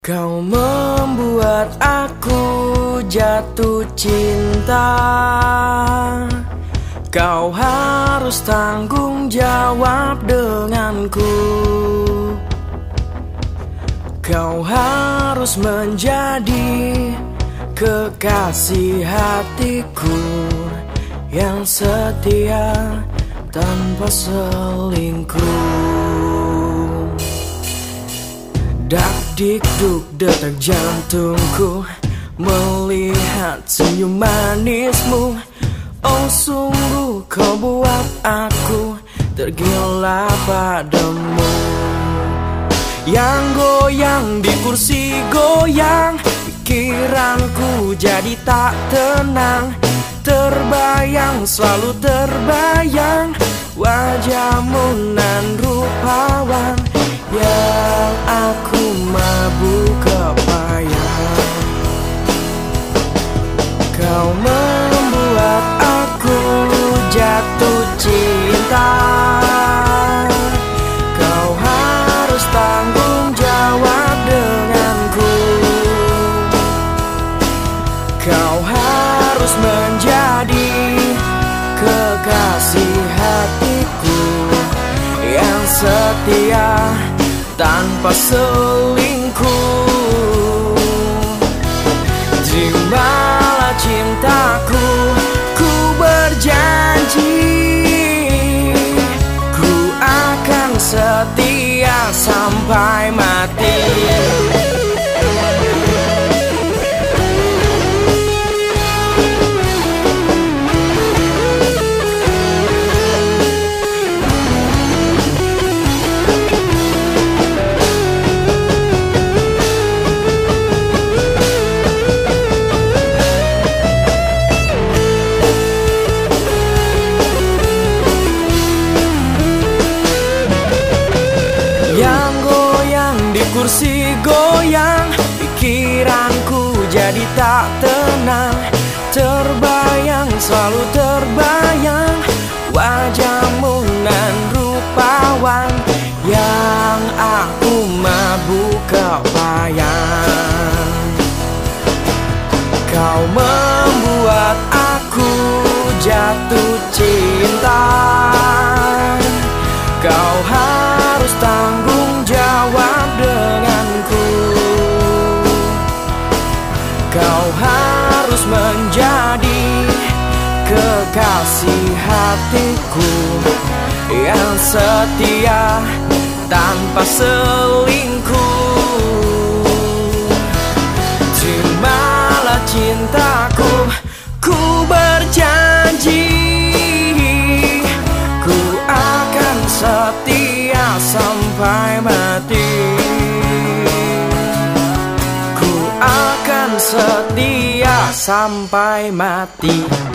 Kau membuat aku jatuh cinta. Kau harus tanggung jawab denganku. Kau harus menjadi kekasih hatiku Yang setia tanpa selingkuh dik duk detak jantungku Melihat senyum manismu. Oh sungguh kau buat aku tergila padamu. Yang goyang di kursi goyang Pikiranku jadi tak tenang. Terbayang selalu terbayang Wajahmu nan rupawan Yang aku mabuk kepayang Kau membuat aku jatuh cinta selingkuh. Terimalah cintaku Ku berjanji. Ku akan setia sampai mati kekasih hatiku Yang setia tanpa selingkuh. Terimalah cintaku Ku berjanji Ku akan setia sampai mati. Ku akan setia sampai mati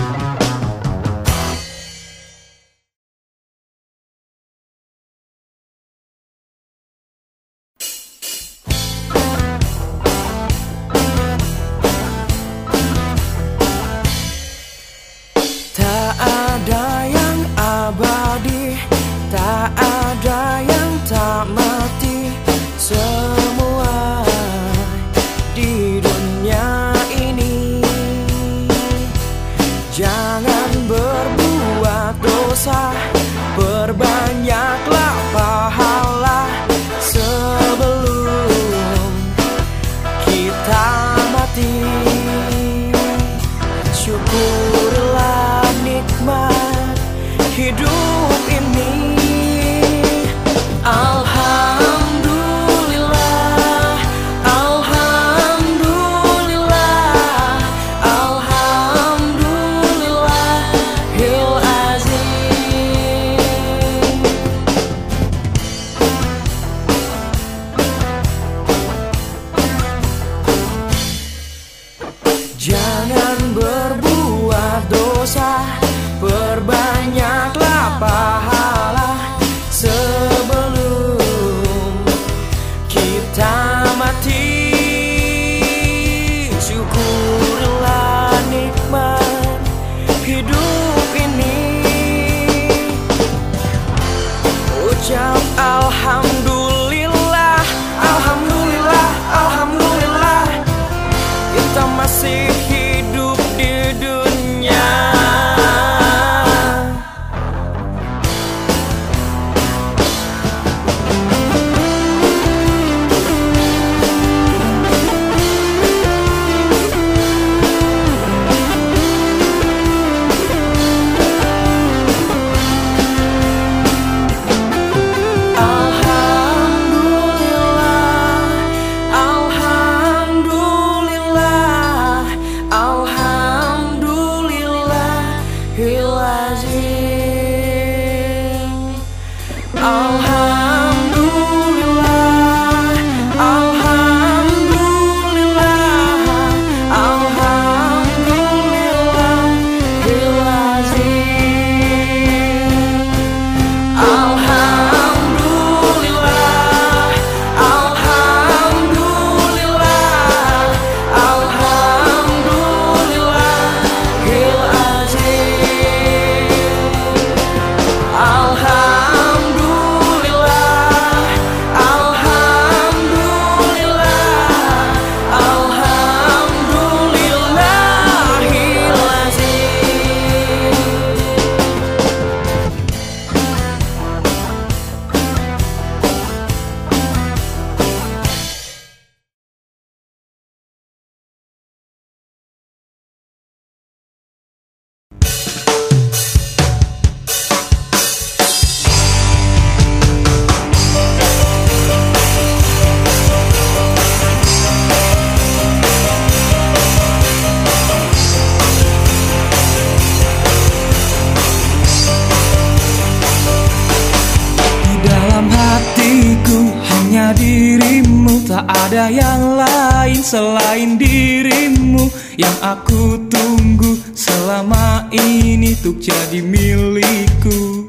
Yang aku tunggu selama ini Tuk jadi milikku.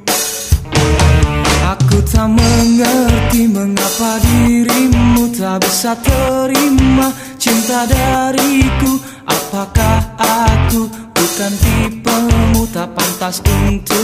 Aku tak mengerti mengapa dirimu tak bisa terima cinta dariku. Apakah aku bukan tipemu tak pantas untuk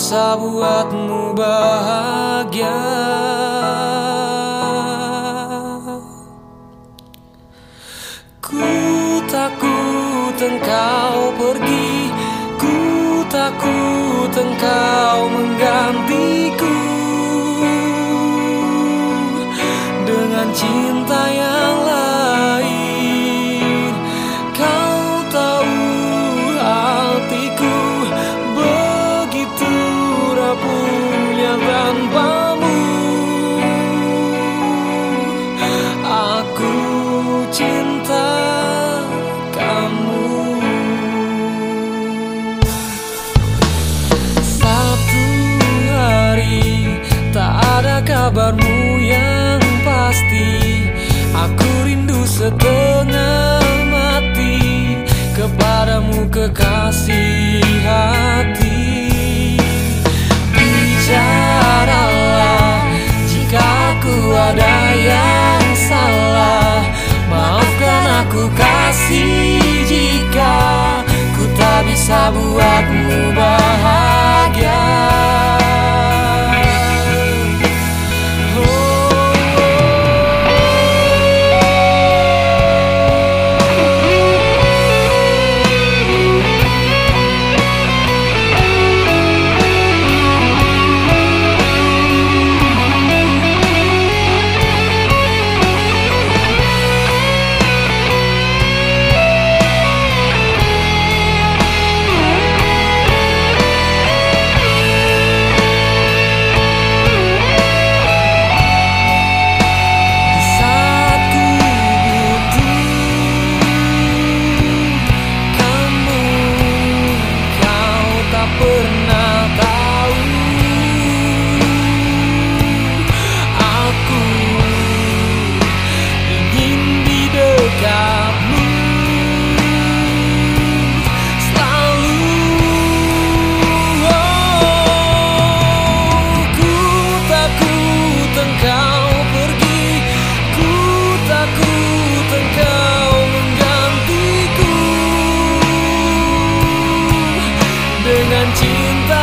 bisa buatmu bahagia. Engkau pergi. Ku takut engkau menggantiku. Dengan cinta setengah mati Kepadamu kekasih hati. Bicaralah jika aku ada yang salah. Maafkan aku kasih jika Ku tak bisa buatmu bahagia 最安静在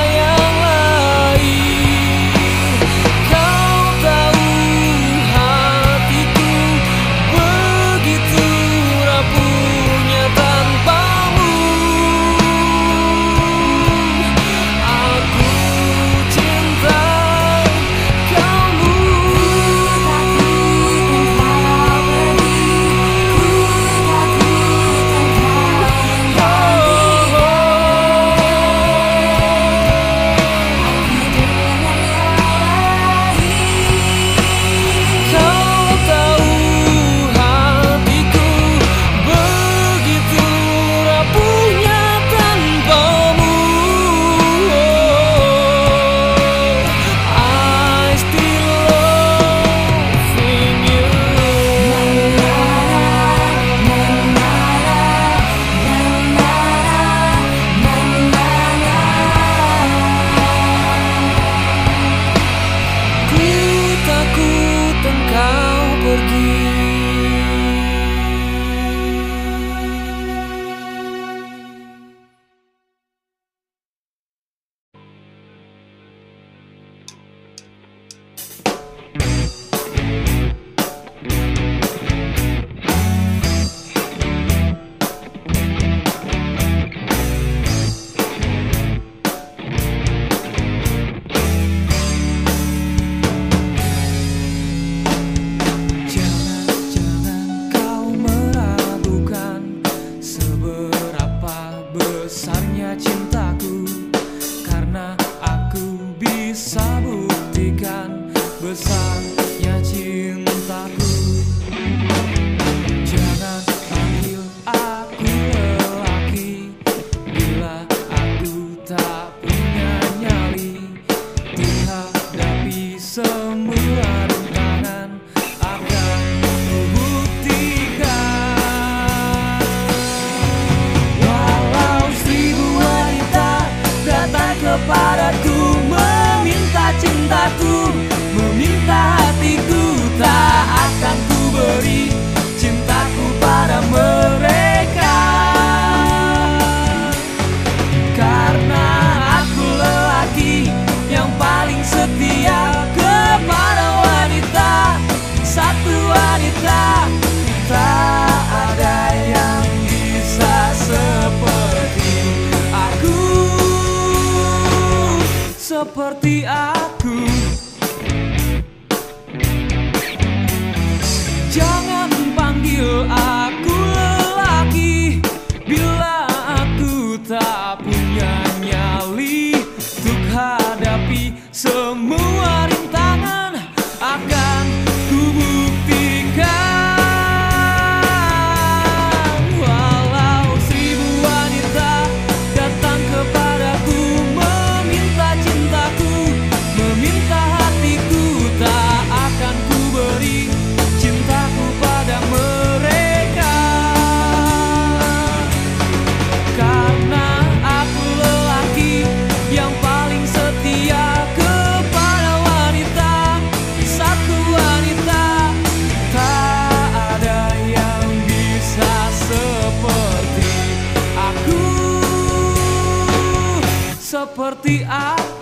seperti aku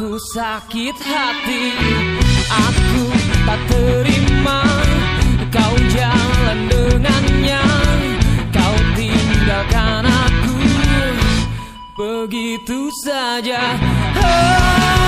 Aku sakit hati Aku tak terima. Kau jalan dengannya Kau tinggalkan aku. Begitu saja. Oh.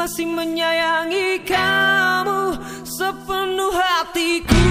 masih menyayangi kamu sepenuh hatiku.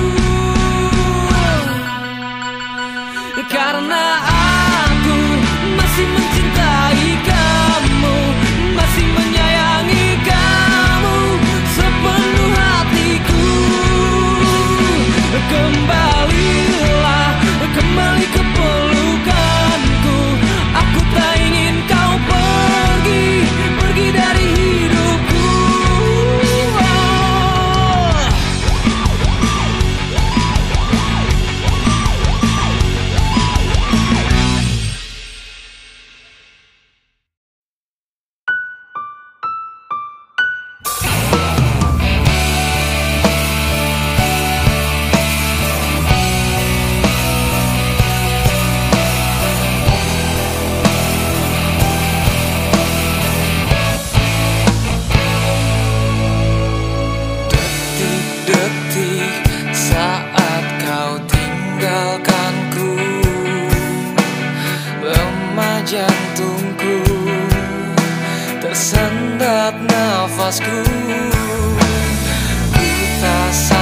meninggalkanku Lemah jantungku Tersendat nafasku. Kita sama